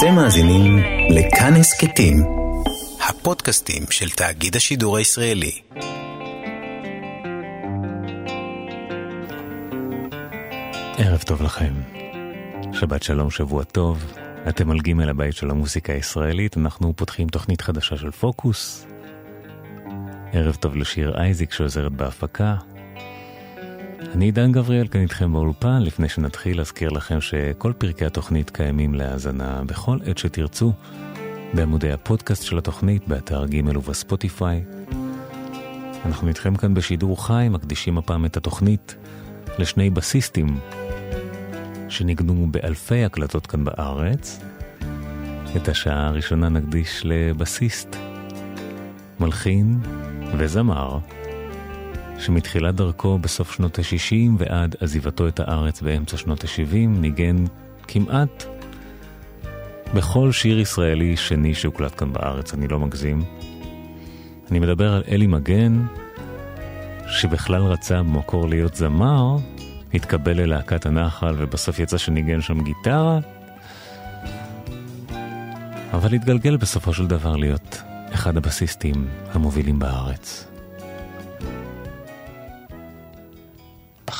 אתם מאזינים לכאן הסכתים, הפודקאסטים של תאגיד השידור הישראלי. ערב טוב לכם. שבת שלום, שבוע טוב. אתם על גימל הבית של המוסיקה הישראלית, אנחנו פותחים תוכנית חדשה של פוקוס. ערב טוב לשיר אייזיק שעוזרת בהפקה. אני עידן גבריאל כאן איתכם באולפן, לפני שנתחיל אזכיר לכם שכל פרקי התוכנית קיימים להאזנה בכל עת שתרצו, בעמודי הפודקאסט של התוכנית, באתר ג' ובספוטיפיי. אנחנו איתכם כאן בשידור חי, מקדישים הפעם את התוכנית לשני בסיסטים שניגנו באלפי הקלטות כאן בארץ. את השעה הראשונה נקדיש לבסיסט, מלחין וזמר, שמתחילת דרכו בסוף שנות ה-60 ועד עזיבתו את הארץ באמצע שנות ה-70 ניגן כמעט בכל שיר ישראלי שני שהוקלט כאן בארץ, אני לא מגזים. אני מדבר על אלי מגן, שבכלל רצה במקור להיות זמר, התקבל ללהקת הנחל ובסוף יצא שניגן שם גיטרה, אבל התגלגל בסופו של דבר להיות אחד הבסיסטים המובילים בארץ.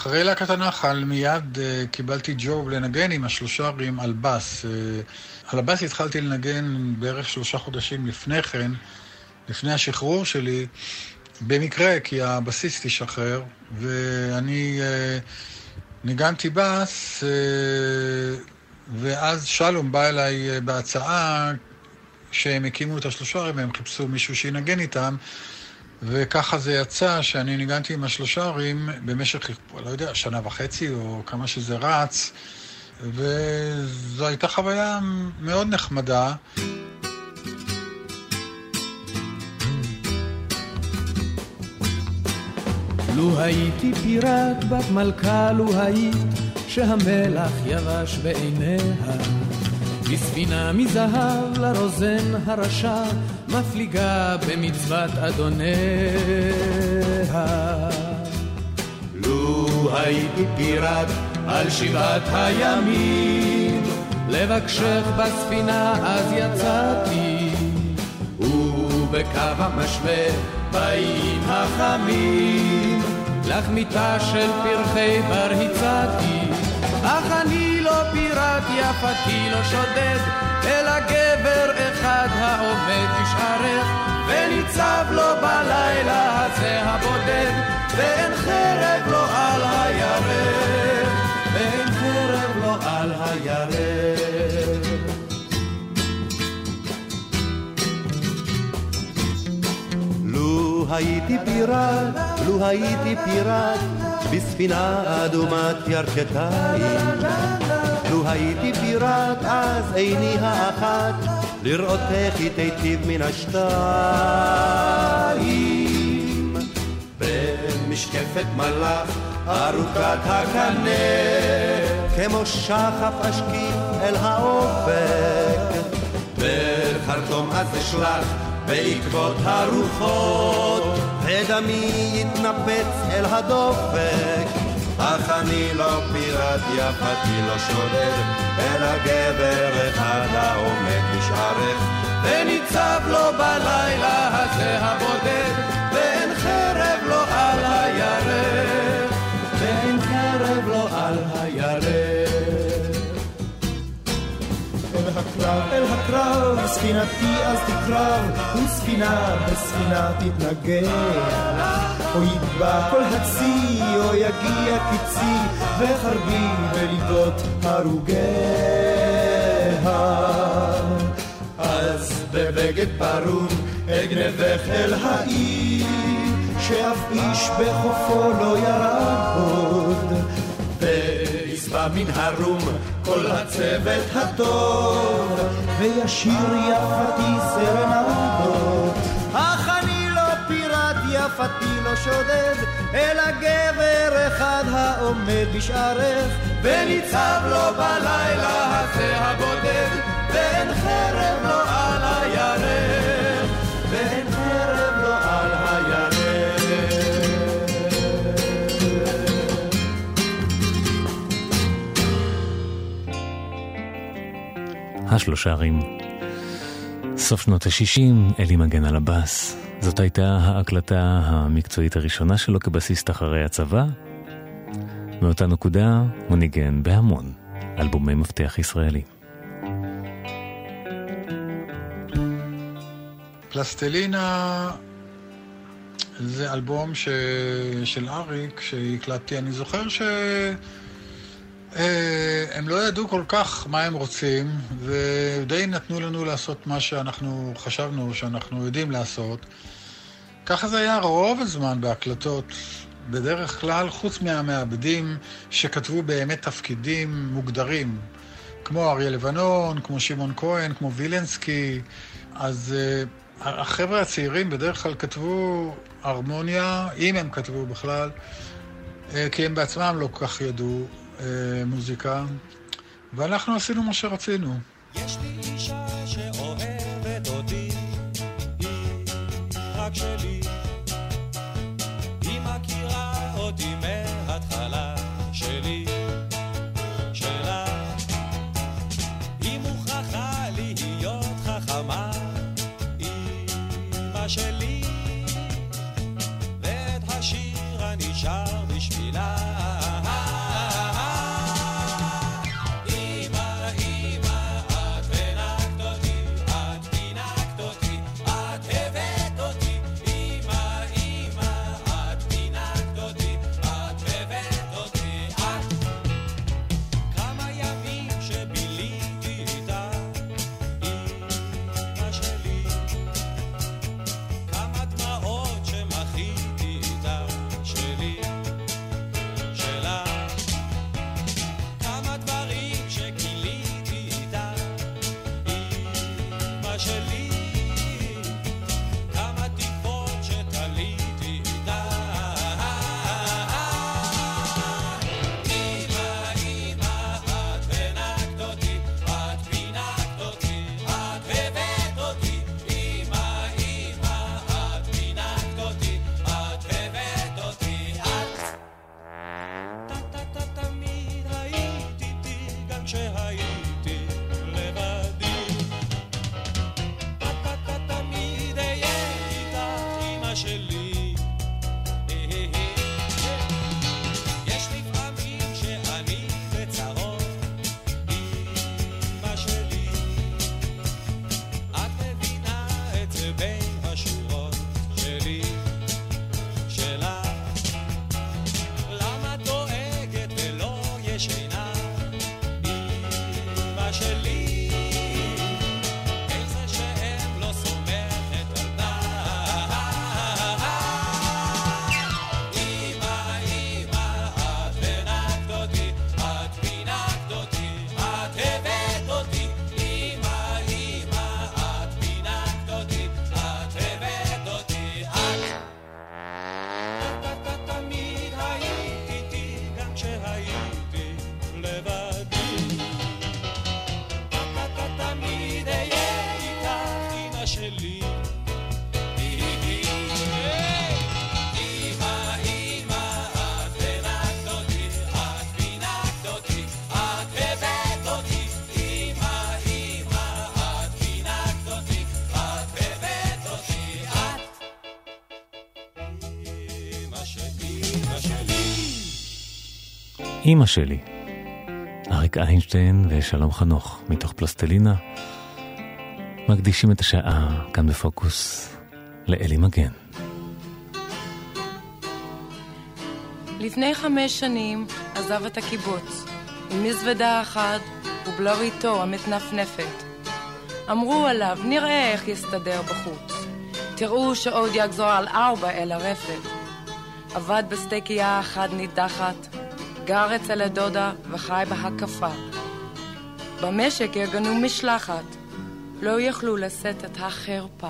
אחרי להקת הנחל מיד uh, קיבלתי ג'וב לנגן עם השלושה ערים על בס. Uh, על הבס התחלתי לנגן בערך שלושה חודשים לפני כן, לפני השחרור שלי, במקרה, כי הבסיסט השתחרר, ואני uh, ניגנתי בס, ואז שלום בא אליי בהצעה שהם הקימו את השלושה ערים, הם חיפשו מישהו שינגן איתם. וככה זה יצא שאני ניגנתי עם השלושה ערים במשך, לא יודע, שנה וחצי או כמה שזה רץ, וזו הייתה חוויה מאוד נחמדה. לו הייתי פיראט בת מלכה, לו היית שהמלח יבש בעיניה בספינה מזהב לרוזן הרשע, מפליגה במצוות אדוניה. לו הייתי פיראט על שבעת הימים, לבקשך בספינה אז יצאתי, ובקו המשווה באים החמים, לך מיטה של פרחי בר הצעתי, אך אני לא פיראט יפתי לא שודד, אלא גבר אחד העומד בשערך, וניצב לו בלילה הזה הבודד, ואין חרב לו על הירך, ואין חרב לו על הירך. לו הייתי פיראט, לו הייתי פיראט, בספינה אדומת ירכתיים. לו הייתי פיראט אז עיני האחת לראות איך היא תיטיב מן השתיים. במשקפת מלאך ארוכת הקנה כמו שחף אשקיף אל האופק. בחרטום אז אשלח בעקבות הרוחות ודמי יתנפץ אל הדופק. אך אני לא פיראט, יפתי לא שודד, אלא גבר אחד העומד בשערך, וניצב לו בלילה הזה הבודד, ואין חרב לו על הקרב, אל הקרב, ספינתי אז תקרב, וספינה בספינה תתנגח. או יטבע כל הצי, או יגיע קיצי, וחרבי בליבות הרוגיה. אז בבגד פרום אגנבך אל העיר, שאף איש בחופו לא ירד עוד. וישבע מן הרום כל הצוות הטוב, וישיר יפתי סרנדות. יפתי לא שודד, אלא גבר אחד העומד בשערך, וניצב לו בלילה הזה הבודד, ואין חרב לו על השלושה ערים. סוף שנות ה-60, אלי מגן על הבאס. זאת הייתה ההקלטה המקצועית הראשונה שלו כבסיסט אחרי הצבא. מאותה נקודה הוא ניגן בהמון אלבומי מפתח ישראלי. פלסטלינה זה אלבום ש... של אריק שהקלטתי. אני זוכר ש... אה, הם לא ידעו כל כך מה הם רוצים, ודי נתנו לנו לעשות מה שאנחנו חשבנו שאנחנו יודעים לעשות. ככה זה היה רוב הזמן בהקלטות. בדרך כלל, חוץ מהמעבדים שכתבו באמת תפקידים מוגדרים, כמו אריה לבנון, כמו שמעון כהן, כמו וילנסקי, אז uh, החבר'ה הצעירים בדרך כלל כתבו הרמוניה, אם הם כתבו בכלל, uh, כי הם בעצמם לא כל כך ידעו, מוזיקה, ואנחנו עשינו מה שרצינו. יש לי אישה שאוהבת אותי, היא רק שלי. היא מכירה אותי אימא שלי. אריק איינשטיין ושלום חנוך, מתוך פלסטלינה, מקדישים את השעה כאן בפוקוס לאלי מגן. לפני חמש שנים עזב את הקיבוץ, עם מזוודה אחת ובלריתו המתנפנפת. אמרו עליו, נראה איך יסתדר בחוץ. תראו שעוד יחזור על ארבע אל הרפת. עבד בסטייקייה אחת נידחת, גר אצל הדודה וחי בהקפה. במשק ארגנו משלחת, לא יכלו לשאת את החרפה.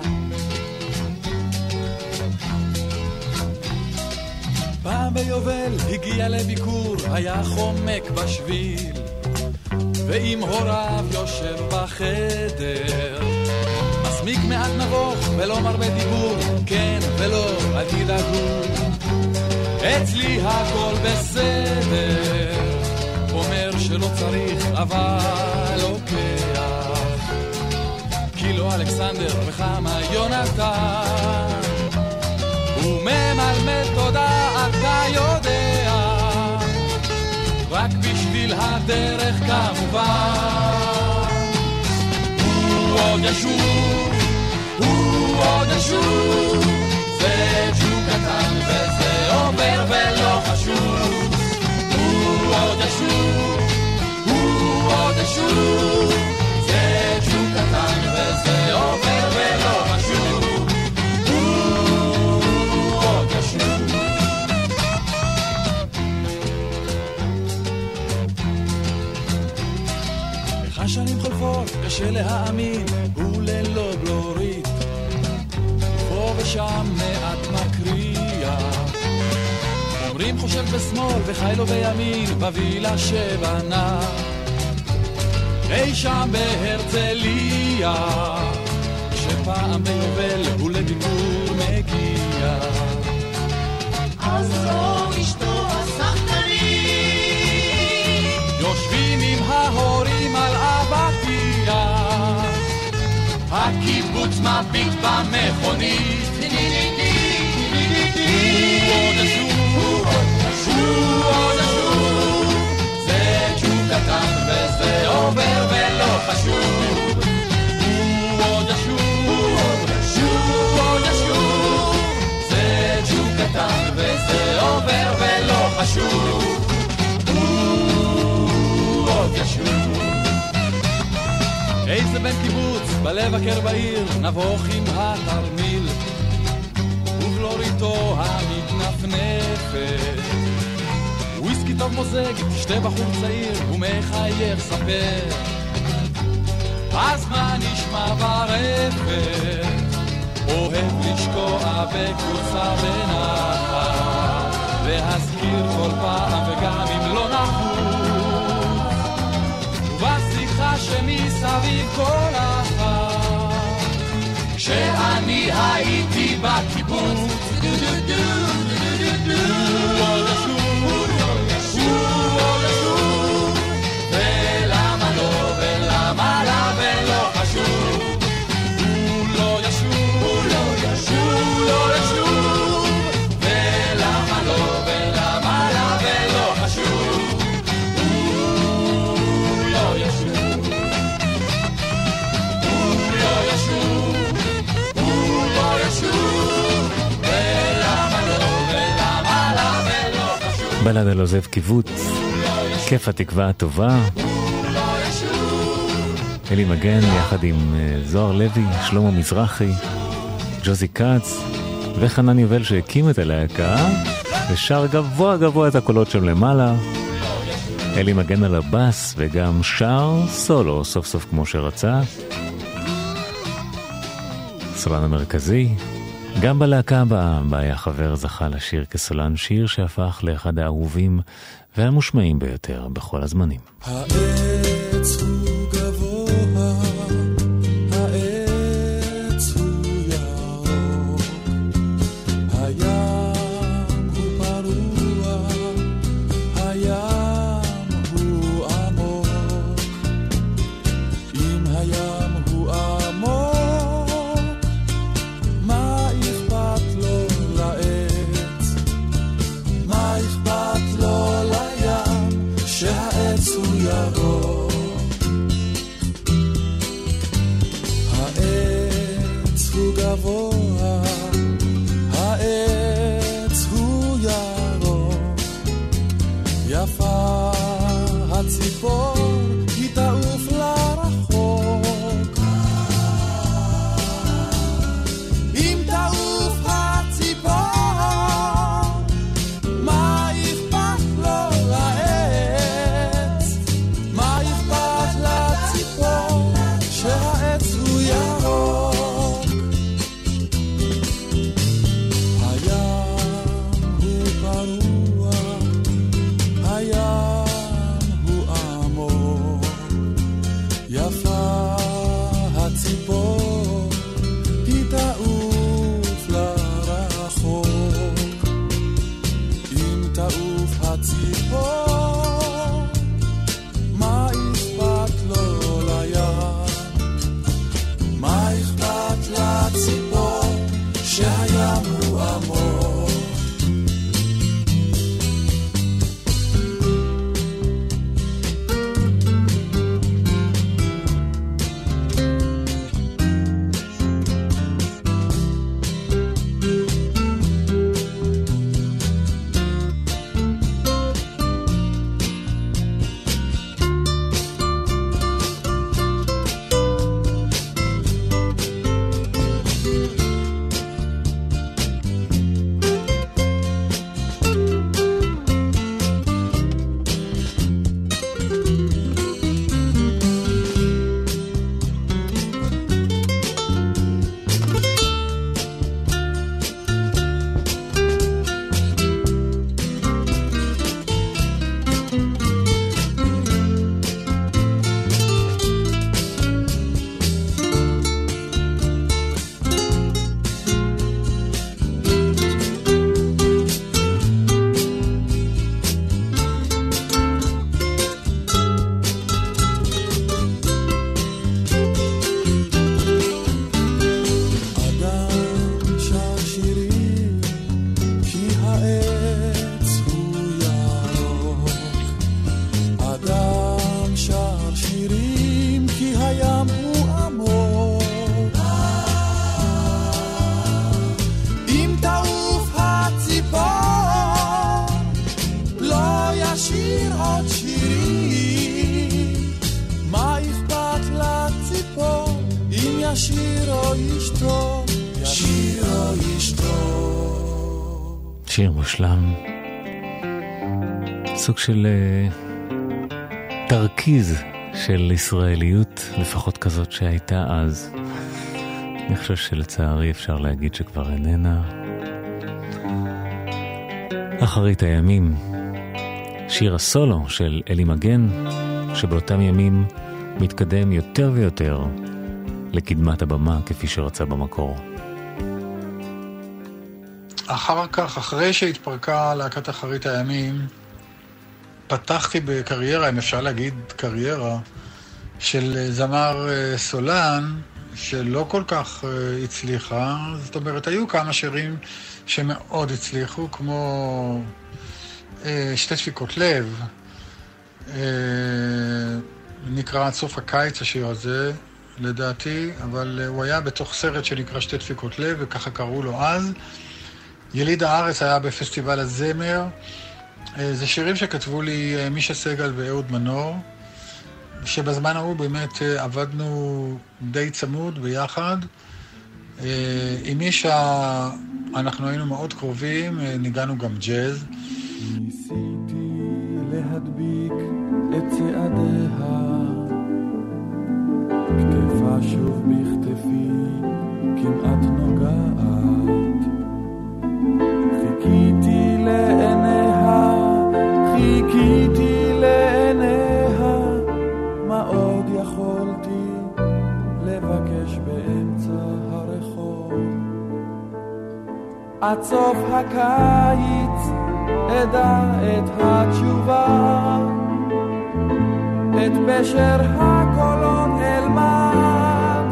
פעם ביובל הגיע לביקור, היה חומק בשביל, ועם הוריו יושב בחדר. מסמיק מעט נבוך ולא מרבה דיבור, כן ולא, אל תדאגו. אצלי הכל בסדר, אומר שלא צריך אבל לוקח. אלכסנדר וכמה יונתן. וממלמל תודה אתה יודע, רק בשביל הדרך כמובן. הוא עוד ישוב, הוא עוד ישוב, זה קטן וזה עובר ולא חשוב. הוא עוד ישוב, הוא עוד ישוב, זה ג'וק קטן וזה חשוב. הוא עוד ישוב. איך השנים חולפות, קשה להאמין, הוא ללא בלורית. פה ושם מעט. אומרים חושב בשמאל וחי לו בימין, בווילה שבנה. אי שם בהרצליה, שפעם ביובל הוא לביקור מגיע. אז זו אשתו הסחטנית. יושבים עם ההורים על אבטיה, הקיבוץ מביט במכונית. עוד עוד ישוב, זה ג'וק קטן וזה עובר ולא חשוב. הוא עוד ישוב, הוא עוד זה ג'וק קטן וזה עובר ולא חשוב. הוא עוד. איזה בן קיבוץ, בלב הקר בעיר, נבוך עם התרמיל, ובלוריתו המתנפנפת. וויסקי טוב מוזג, תשתה בחור צעיר, ומחייך ספר. אז מה נשמע ברפת? אוהב לשקוע בקבוצה בנחת, להזכיר כל פעם וגם אם לא נחוץ. ובשיחה שמסביב כל אחת, כשאני הייתי בקיבוץ, הוא עוד ישוב, בלד על עוזב קיבוץ, כיף התקווה הטובה. אלי מגן יחד עם אה, זוהר לוי, שלמה מזרחי, ג'וזי כץ וחנן יובל שהקים את הלהקה ושר גבוה גבוה את הקולות שם למעלה. אלי מגן על הבאס וגם שר סולו סוף סוף כמו שרצה. סולן המרכזי. גם בלהקה הבאה, בה היה חבר זכה לשיר כסולן שיר שהפך לאחד האהובים והמושמעים ביותר בכל הזמנים. העץ הוא תרכיז של ישראליות, לפחות כזאת שהייתה אז. אני חושב שלצערי אפשר להגיד שכבר איננה. אחרית הימים, שיר הסולו של אלי מגן, שבאותם ימים מתקדם יותר ויותר לקדמת הבמה כפי שרצה במקור. אחר כך, אחרי שהתפרקה להקת אחרית הימים, פתחתי בקריירה, אם אפשר להגיד קריירה, של זמר אה, סולן, שלא כל כך אה, הצליחה. זאת אומרת, היו כמה שירים שמאוד הצליחו, כמו אה, שתי דפיקות לב, נקרא עד סוף הקיץ השיר הזה, לדעתי, אבל הוא היה בתוך סרט שנקרא שתי דפיקות לב, וככה קראו לו אז. יליד הארץ היה בפסטיבל הזמר. אה, זה שירים שכתבו לי אה, מישה סגל ואהוד מנור, שבזמן ההוא באמת אה, עבדנו די צמוד ביחד. עם מישה אנחנו היינו מאוד קרובים, ניגענו גם ג'אז. ניסיתי להדביק את צעדיה, כתפה שוב בכתפי כמעט נוגעת. עד סוף הקיץ אדע את התשובה, את פשר הקולות אלמד,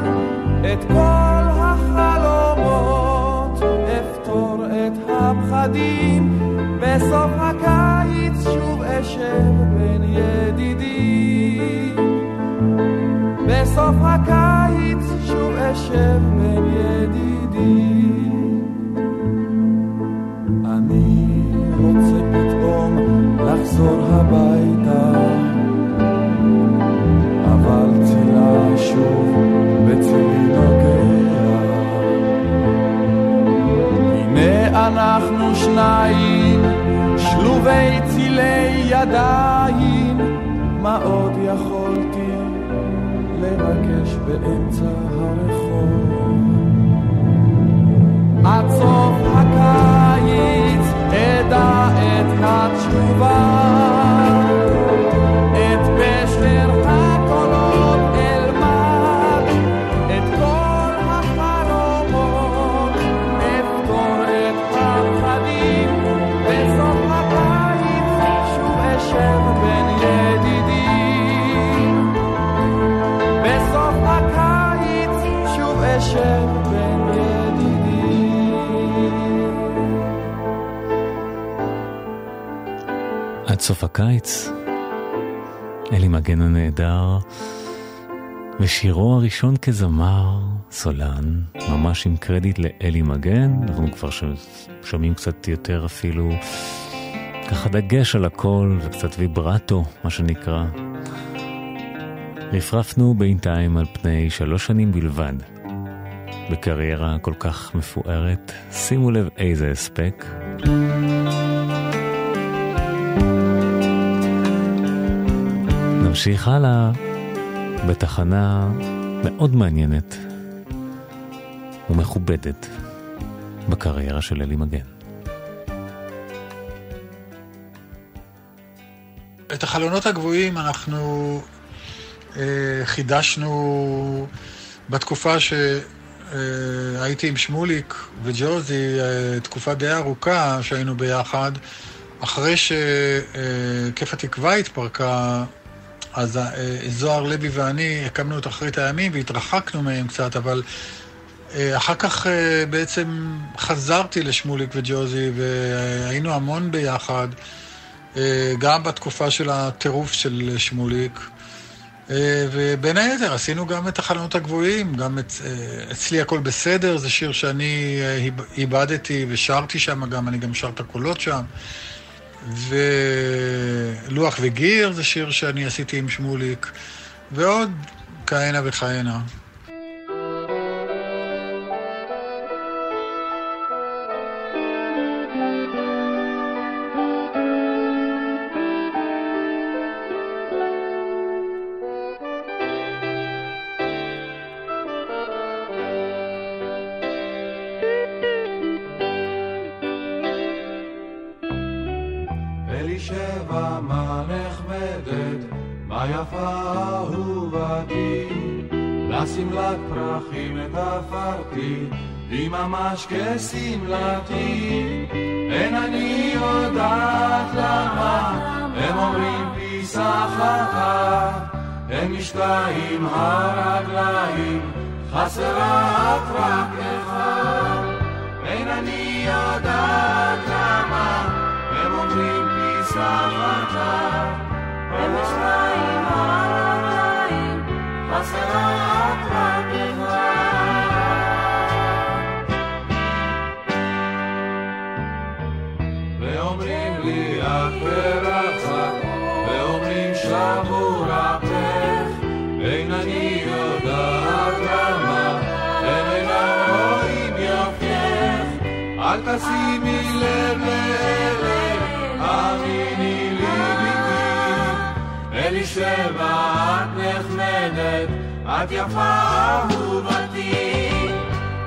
את כל החלומות אפתור את הפחדים, בסוף הקיץ שוב אשב בין ידידים. בסוף הקיץ שוב אשב בין ידידים. לחזור הביתה, אבל צילה שוב בצילי נוגע. הנה אנחנו שניים, שלובי צילי ידיים, מה עוד יכולתי לבקש באמצע הרחוב? עד סוף הקיץ סוף הקיץ, אלי מגן הנהדר, ושירו הראשון כזמר, סולן, ממש עם קרדיט לאלי מגן, אנחנו כבר. שומעים קצת יותר אפילו, ככה דגש על הכל וקצת ויברטו, מה שנקרא. רפרפנו בינתיים על פני שלוש שנים בלבד, בקריירה כל כך מפוארת, שימו לב איזה הספק. נמשיך הלאה בתחנה מאוד מעניינת ומכובדת בקריירה של אלי מגן. את החלונות הגבוהים אנחנו אה, חידשנו בתקופה שהייתי עם שמוליק וג'וזי, אה, תקופה די ארוכה שהיינו ביחד. אחרי שכיף התקווה התפרקה, אז אה, זוהר לוי ואני הקמנו את אחרית הימים והתרחקנו מהם קצת, אבל אה, אחר כך אה, בעצם חזרתי לשמוליק וג'וזי והיינו המון ביחד, גם בתקופה של הטירוף של שמוליק. ובין היתר עשינו גם את החלונות הגבוהים, גם את, אצלי הכל בסדר, זה שיר שאני איב- איבדתי ושרתי שם גם, אני גם שר את הקולות שם. ולוח וגיר זה שיר שאני עשיתי עם שמוליק, ועוד כהנה וכהנה. שימי לב לאלה, אמיני לי ביתי. אלי שבע, את נחמדת, את יפה אהובתי.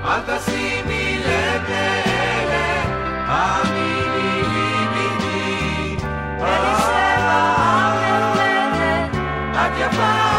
אל תשימי לב לאלה, אמיני לי ביתי. אלי שבע, את נחמדת, את יפה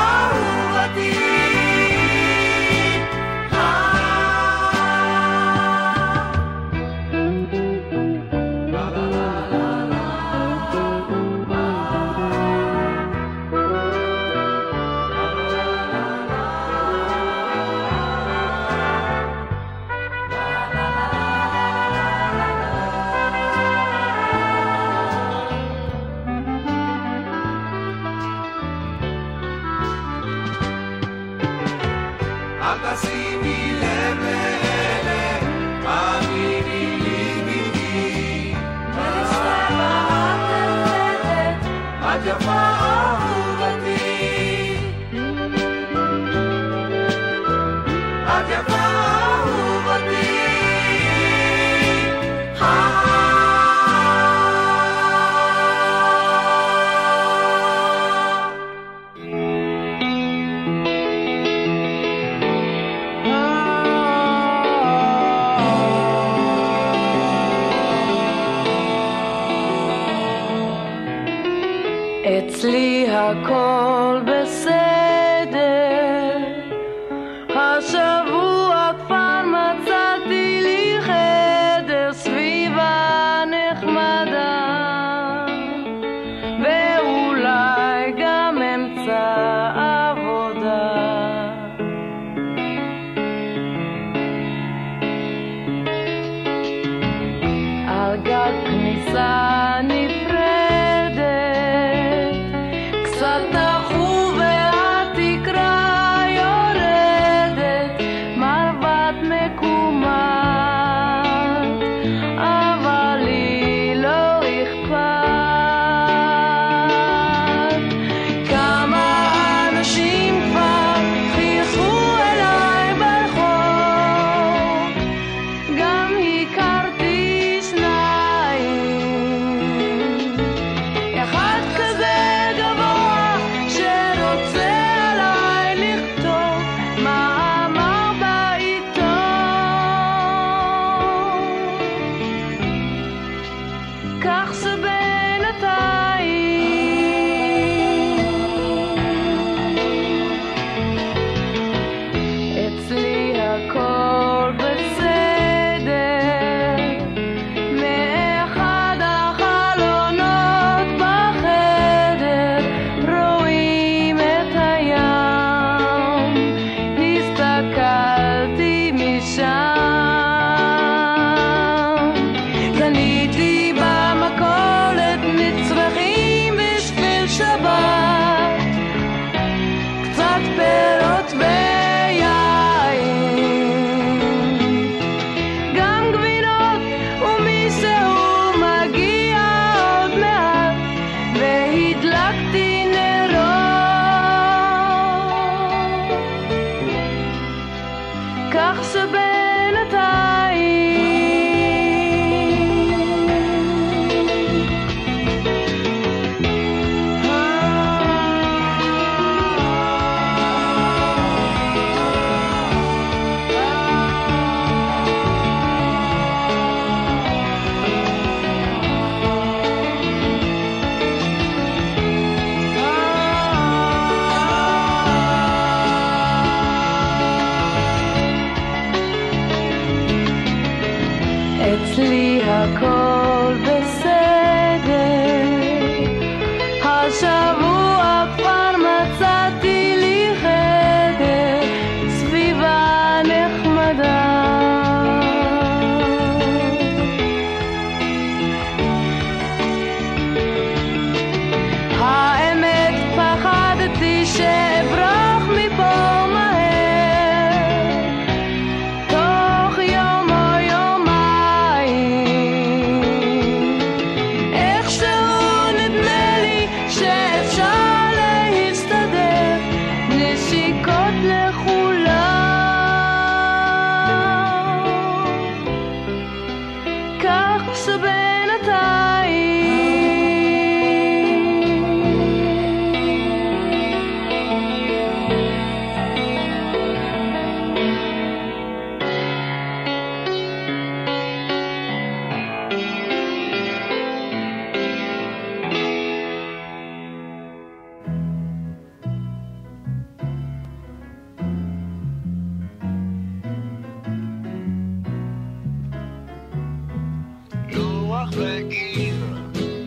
וגיר,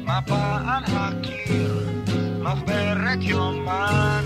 מפה על הקיר, מחברת יומן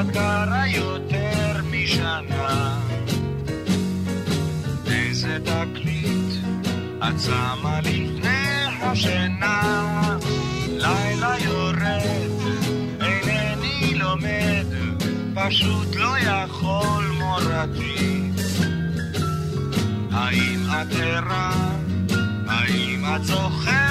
את גרה יותר משנה. איזה תקליט את שמה לפני השינה, לילה יורד, אינני לומד, פשוט לא יכול מורתי. האם את ערה? האם את זוכרת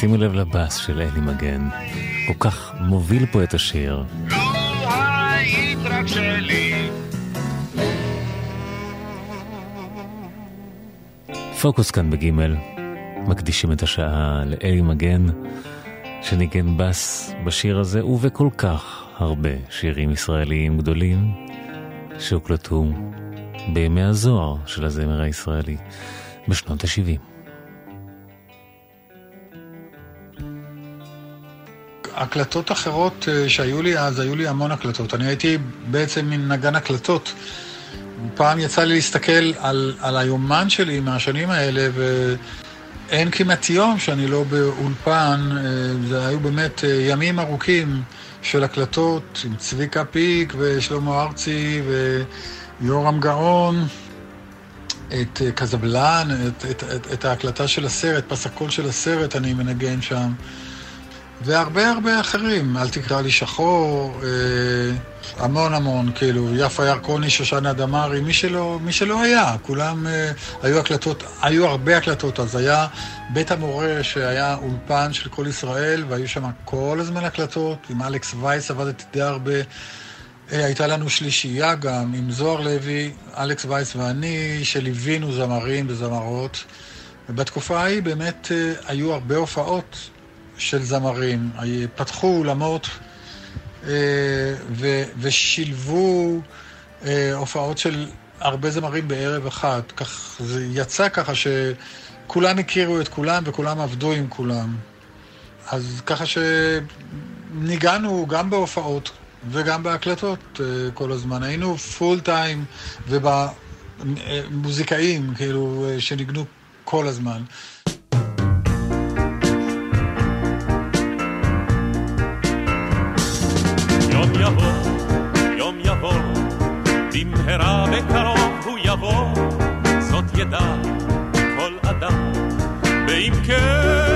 שימו לב לבאס של אלי מגן, כל כך מוביל פה את השיר. פוקוס כאן בגימל, מקדישים את השעה לאלי מגן, שניגן בס בשיר הזה ובכל כך הרבה שירים ישראליים גדולים שהוקלטו בימי הזוהר של הזמר הישראלי בשנות ה-70. הקלטות אחרות אה, שהיו לי אז, היו לי המון הקלטות. אני הייתי בעצם מין נגן הקלטות. פעם יצא לי להסתכל על, על היומן שלי מהשנים האלה, ואין כמעט יום שאני לא באולפן. אה, זה היו באמת אה, ימים ארוכים של הקלטות עם צביקה פיק ושלמה ארצי ויורם גאון. את קזבלן, את, את, את, את ההקלטה של הסרט, פס הקול של הסרט אני מנגן שם. והרבה הרבה אחרים, אל תקרא לי שחור, אה, המון המון, כאילו, יפה ירקוני, שושנה דמארי, מי מי שלא היה, כולם אה, היו הקלטות, היו הרבה הקלטות, אז היה בית המורה שהיה אולפן של כל ישראל, והיו שם כל הזמן הקלטות, עם אלכס וייס עבדתי די הרבה. אה, הייתה לנו שלישייה גם, עם זוהר לוי, אלכס וייס ואני, שליווינו זמרים וזמרות. ובתקופה ההיא באמת אה, היו הרבה הופעות של זמרים, פתחו אולמות אה, ושילבו אה, הופעות של הרבה זמרים בערב אחד. כך, זה יצא ככה שכולם הכירו את כולם וכולם עבדו עם כולם. אז ככה שניגענו גם בהופעות וגם בהקלטות אה, כל הזמן. היינו פול טיים ובמוזיקאים, כאילו, שניגנו כל הזמן. במהרה בקרוב הוא יבוא, זאת ידע כל אדם. ואם כן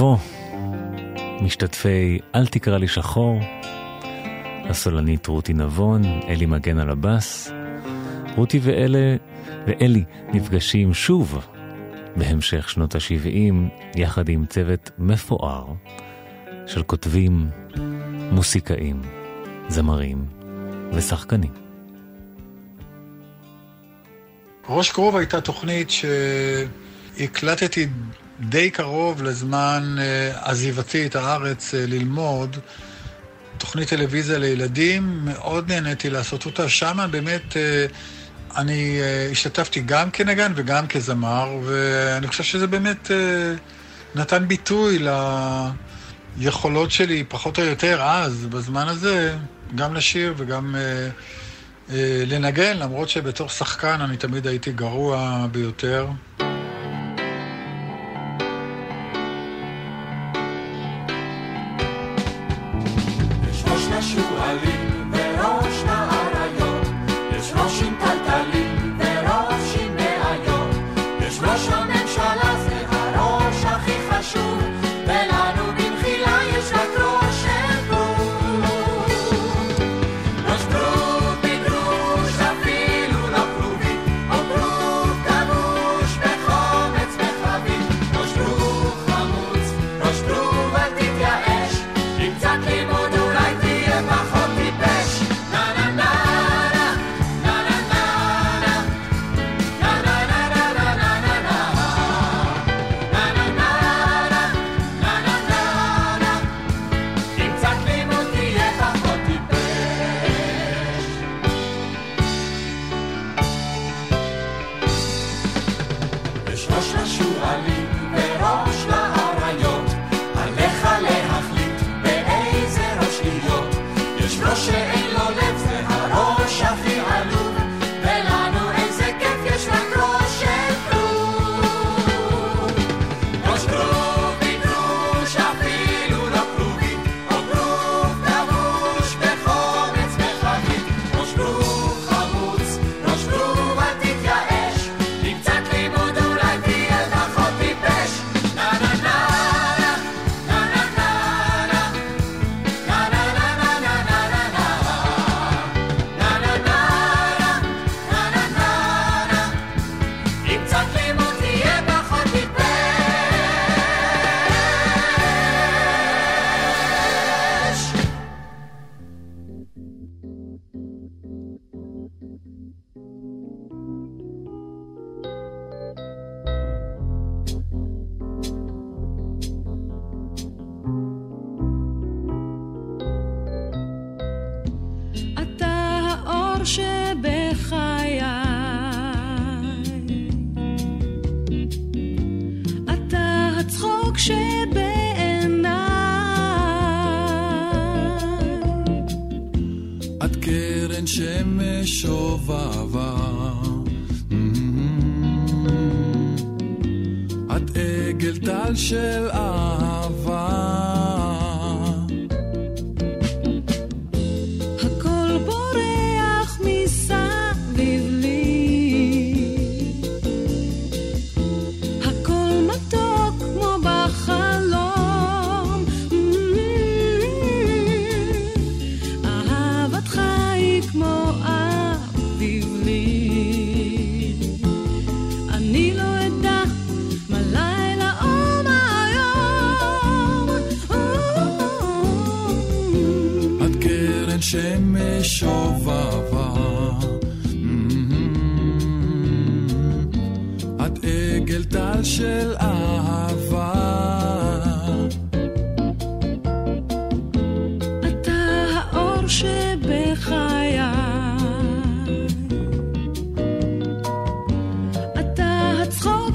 יבוא, משתתפי אל תקרא לי שחור, הסולנית רותי נבון, אלי מגן על הבאס. רותי ואלה, ואלי נפגשים שוב בהמשך שנות ה-70 יחד עם צוות מפואר של כותבים, מוסיקאים, זמרים ושחקנים. ראש כרוב הייתה תוכנית שהקלטתי די קרוב לזמן אה, עזיבתי את הארץ אה, ללמוד. תוכנית טלוויזיה לילדים, מאוד נהניתי לעשות אותה. שם באמת אה, אני השתתפתי גם כנגן וגם כזמר, ואני חושב שזה באמת נתן ביטוי ליכולות שלי, פחות או יותר אז, בזמן הזה, גם לשיר וגם לנגן, למרות שבתור שחקן אני תמיד הייתי גרוע ביותר.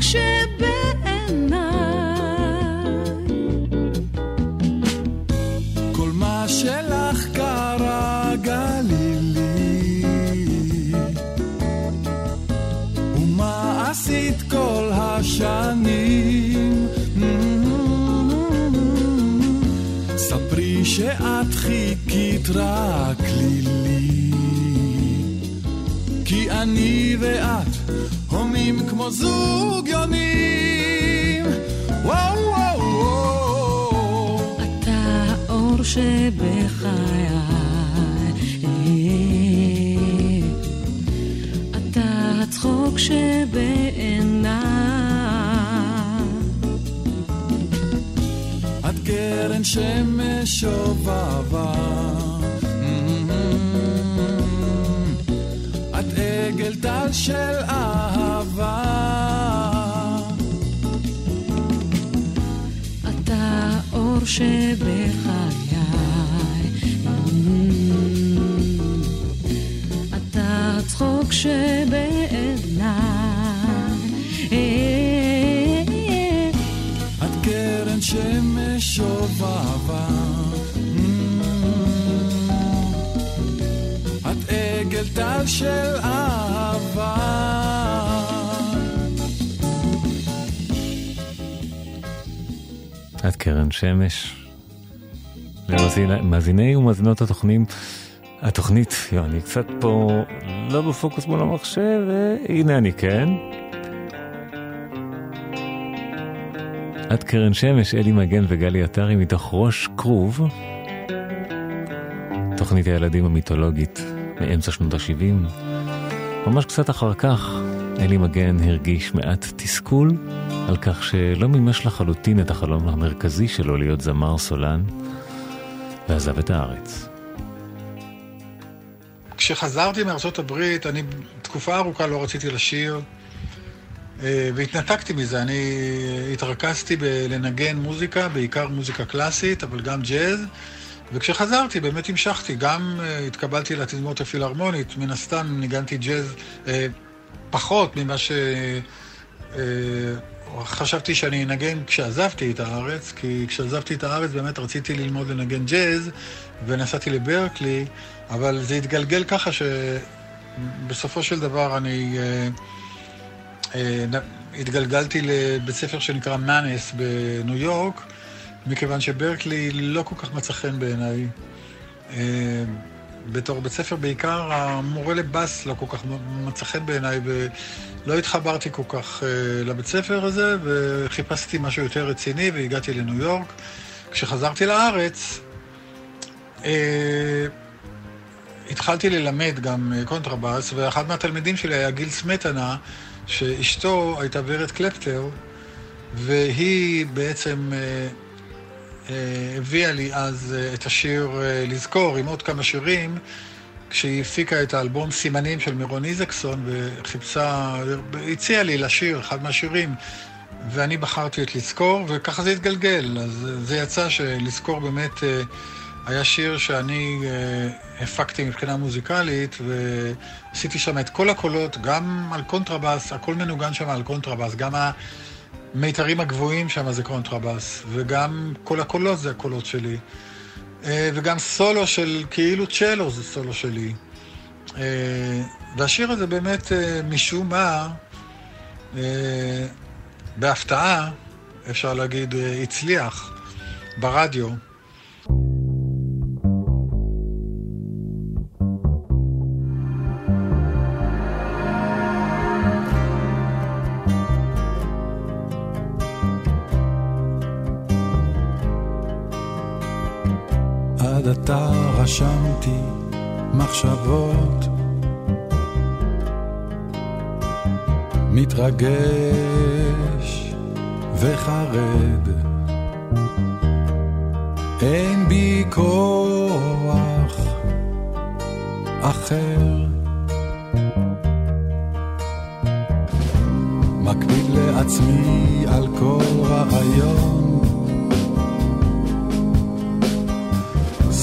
שבעיניי כל מה שלך קרה גלילי. ומה עשית כל השנים? ספרי שאת חיכית רק לי כי אני ואת כמו זוג יונים. וואו וואו וואו שבחיי. אתה הצחוק שבעיניי. את קרן שמש שובבה. את עגל טל של אהבה. שבחיי. אתה צחוק שבעיניי. את קרן שמש שובבה. את עגל טל של אהבה. את קרן שמש. למאזיני ומאזינות התוכנים, התוכנית, יו, אני קצת פה לא בפוקוס מול המחשב, והנה אני כן. את קרן שמש, אלי מגן וגלי עטרי מתוך ראש כרוב. תוכנית הילדים המיתולוגית מאמצע שנות ה-70. ממש קצת אחר כך, אלי מגן הרגיש מעט תסכול על כך שלא מימש לחלוטין את החלום המרכזי שלו להיות זמר סולן, ועזב את הארץ. כשחזרתי מארצות הברית, אני תקופה ארוכה לא רציתי לשיר, אה, והתנתקתי מזה. אני התרכזתי בלנגן מוזיקה, בעיקר מוזיקה קלאסית, אבל גם ג'אז. וכשחזרתי באמת המשכתי, גם uh, התקבלתי לתזמורת הפילהרמונית, מן הסתם ניגנתי ג'אז uh, פחות ממה שחשבתי uh, שאני אנגן כשעזבתי את הארץ, כי כשעזבתי את הארץ באמת רציתי ללמוד לנגן ג'אז, ונסעתי לברקלי, אבל זה התגלגל ככה שבסופו של דבר אני uh, uh, התגלגלתי לבית ספר שנקרא מאנס בניו יורק, מכיוון שברקלי לא כל כך מצא חן בעיניי. אה, בתור בית ספר בעיקר, המורה לבאס לא כל כך מצא חן בעיניי, ולא התחברתי כל כך אה, לבית ספר הזה, וחיפשתי משהו יותר רציני, והגעתי לניו יורק. כשחזרתי לארץ, אה, התחלתי ללמד גם קונטרבאס, ואחד מהתלמידים שלי היה גיל סמטנה, שאשתו הייתה ורד קלפטר, והיא בעצם הביאה לי אז את השיר לזכור עם עוד כמה שירים, כשהיא הפיקה את האלבום סימנים של מירון איזקסון וחיפשה, הציעה לי לשיר אחד מהשירים ואני בחרתי את לזכור וככה זה התגלגל. אז זה יצא שלזכור באמת היה שיר שאני הפקתי מבחינה מוזיקלית ועשיתי שם את כל הקולות, גם על קונטרבאס, הכל מנוגן שם על קונטרבאס, גם. המיתרים הגבוהים שם זה קונטרבאס, וגם כל הקולות זה הקולות שלי. וגם סולו של כאילו צ'לו זה סולו שלי. והשיר הזה באמת, משום מה, בהפתעה, אפשר להגיד, הצליח ברדיו. עתה רשמתי מחשבות. מתרגש וחרד. אין בי כוח אחר. מקפיד לעצמי על כל רעיון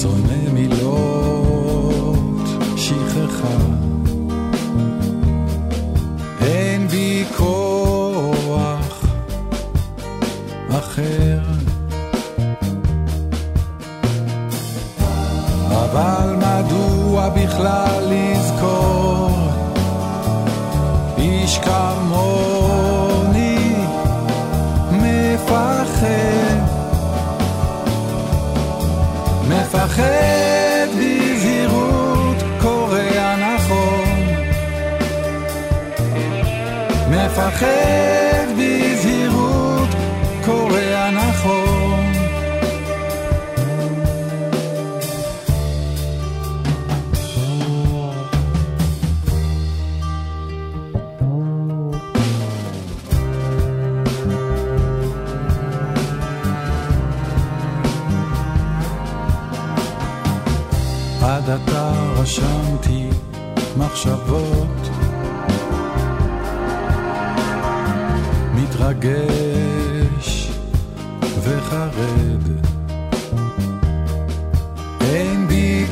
שונא מילות שכחה. אין בי כוח אחר. אבל מדוע בכלל לזכור? איש כמוני מפחד בזהירות קורא נכון מפחד עתה רשמתי מחשבות. מתרגש וחרד. אין בי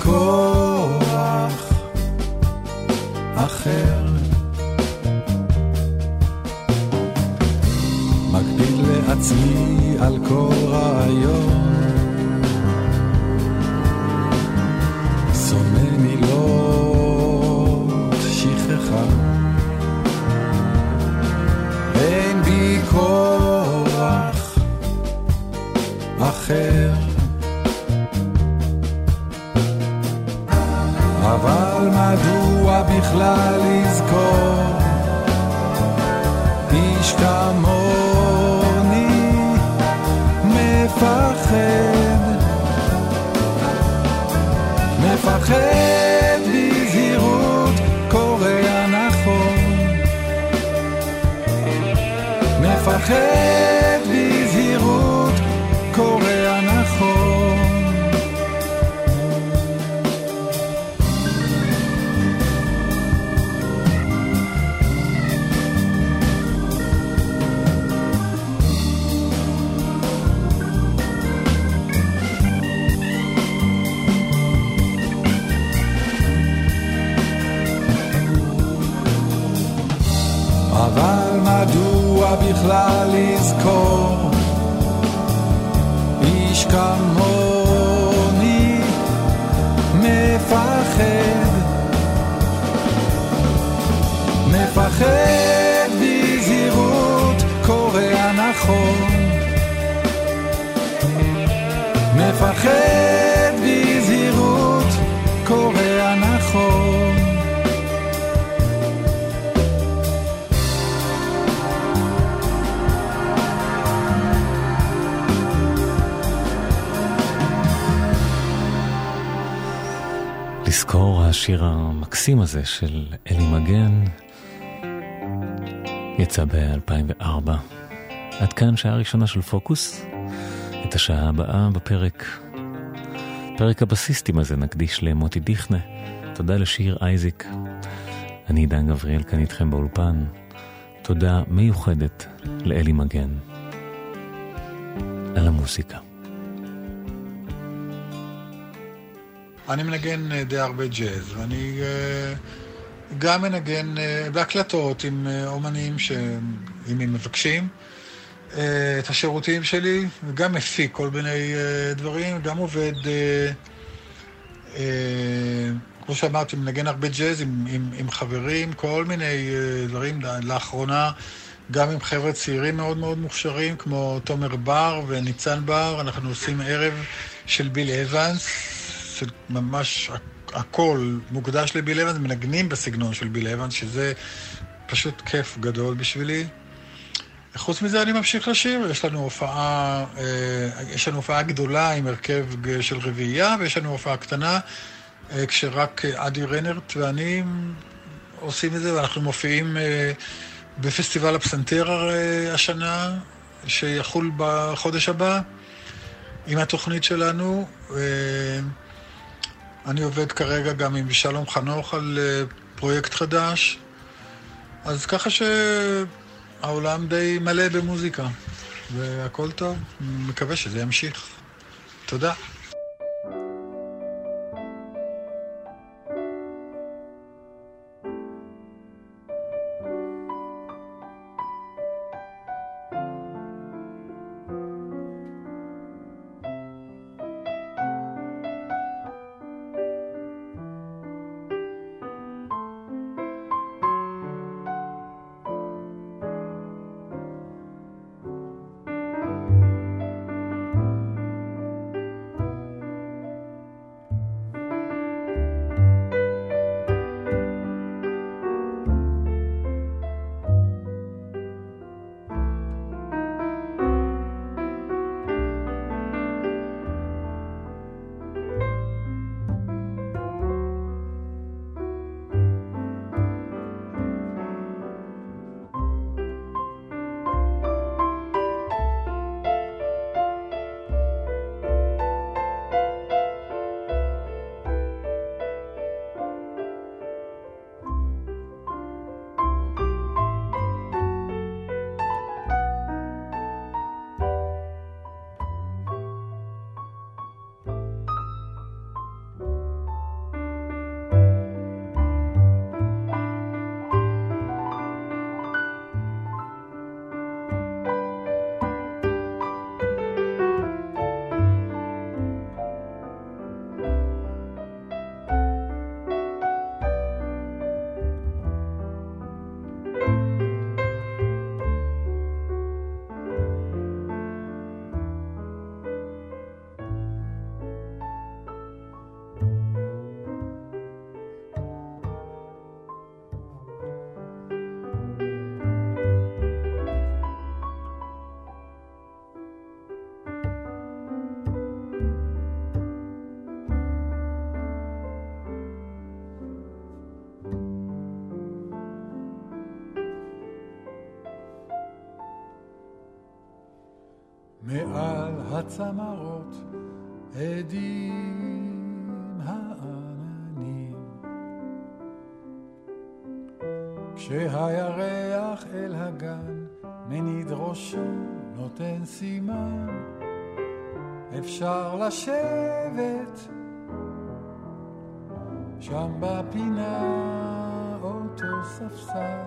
לזכור. איש כמוני מפחד. מפחד בזהירות קורא נכון מפחד השיר המקסים הזה של אלי מגן יצא ב-2004. עד כאן שעה ראשונה של פוקוס. את השעה הבאה בפרק, פרק הבסיסטים הזה נקדיש למוטי דיכנה. תודה לשיר אייזיק. אני עידן גבריאל כאן איתכם באולפן. תודה מיוחדת לאלי מגן על המוסיקה. אני מנגן אה, די הרבה ג'אז, ואני אה, גם מנגן אה, בהקלטות עם אומנים שאם הם מבקשים את השירותים שלי, וגם מפיק כל מיני דברים, גם עובד, כמו שאמרתי, מנגן הרבה ג'אז עם, עם, עם חברים, כל מיני דברים. לאחרונה, גם עם חבר'ה צעירים מאוד מאוד מוכשרים, כמו תומר בר וניצן בר, אנחנו עושים ערב של ביל אבנס. שממש הכל מוקדש לביל אבנס, מנגנים בסגנון של ביל אבנס, שזה פשוט כיף גדול בשבילי. חוץ מזה אני ממשיך לשיר, יש לנו הופעה, אה, יש לנו הופעה גדולה עם הרכב של רביעייה, ויש לנו הופעה קטנה, אה, כשרק אדי רנרט ואני עושים את זה, ואנחנו מופיעים אה, בפסטיבל הפסנתר השנה, שיחול בחודש הבא, עם התוכנית שלנו. אני עובד כרגע גם עם שלום חנוך על אה, פרויקט חדש, אז ככה שהעולם די מלא במוזיקה, והכל טוב, מקווה שזה ימשיך. תודה. הצמרות עדים העננים. כשהירח אל הגן מניד ראשו נותן סימן, אפשר לשבת שם בפינה אותו ספסל,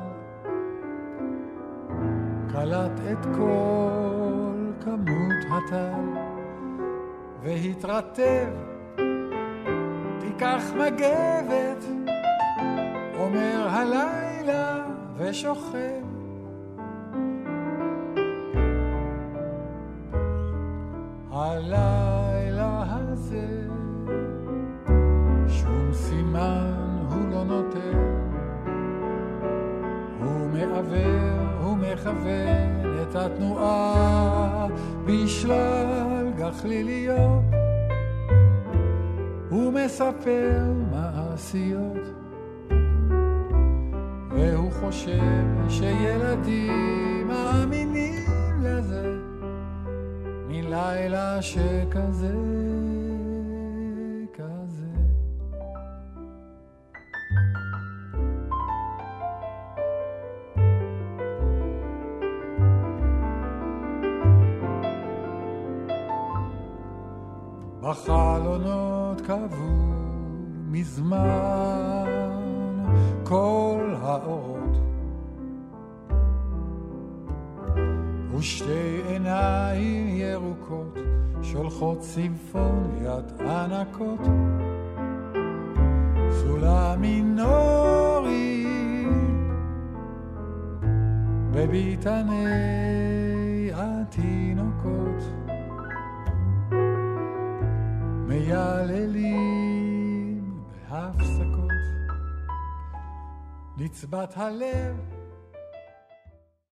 קלט את כל כמות הטל, והתרטב, תיקח מגבת, אומר הלילה ושוכב. הלילה הזה שום סימן הוא לא נותן. הוא מעוור, הוא מכוון את התנועה בשלל גחליליות הוא מספר מעשיות. והוא חושב שילדים מאמינים לזה מלילה שכזה, מזמן כל האורות ושתי עיניים ירוקות שולחות סימפוניית ענקות. סולם מינורי בביתני התינוקות מייללים בהפסקות נצבת הלב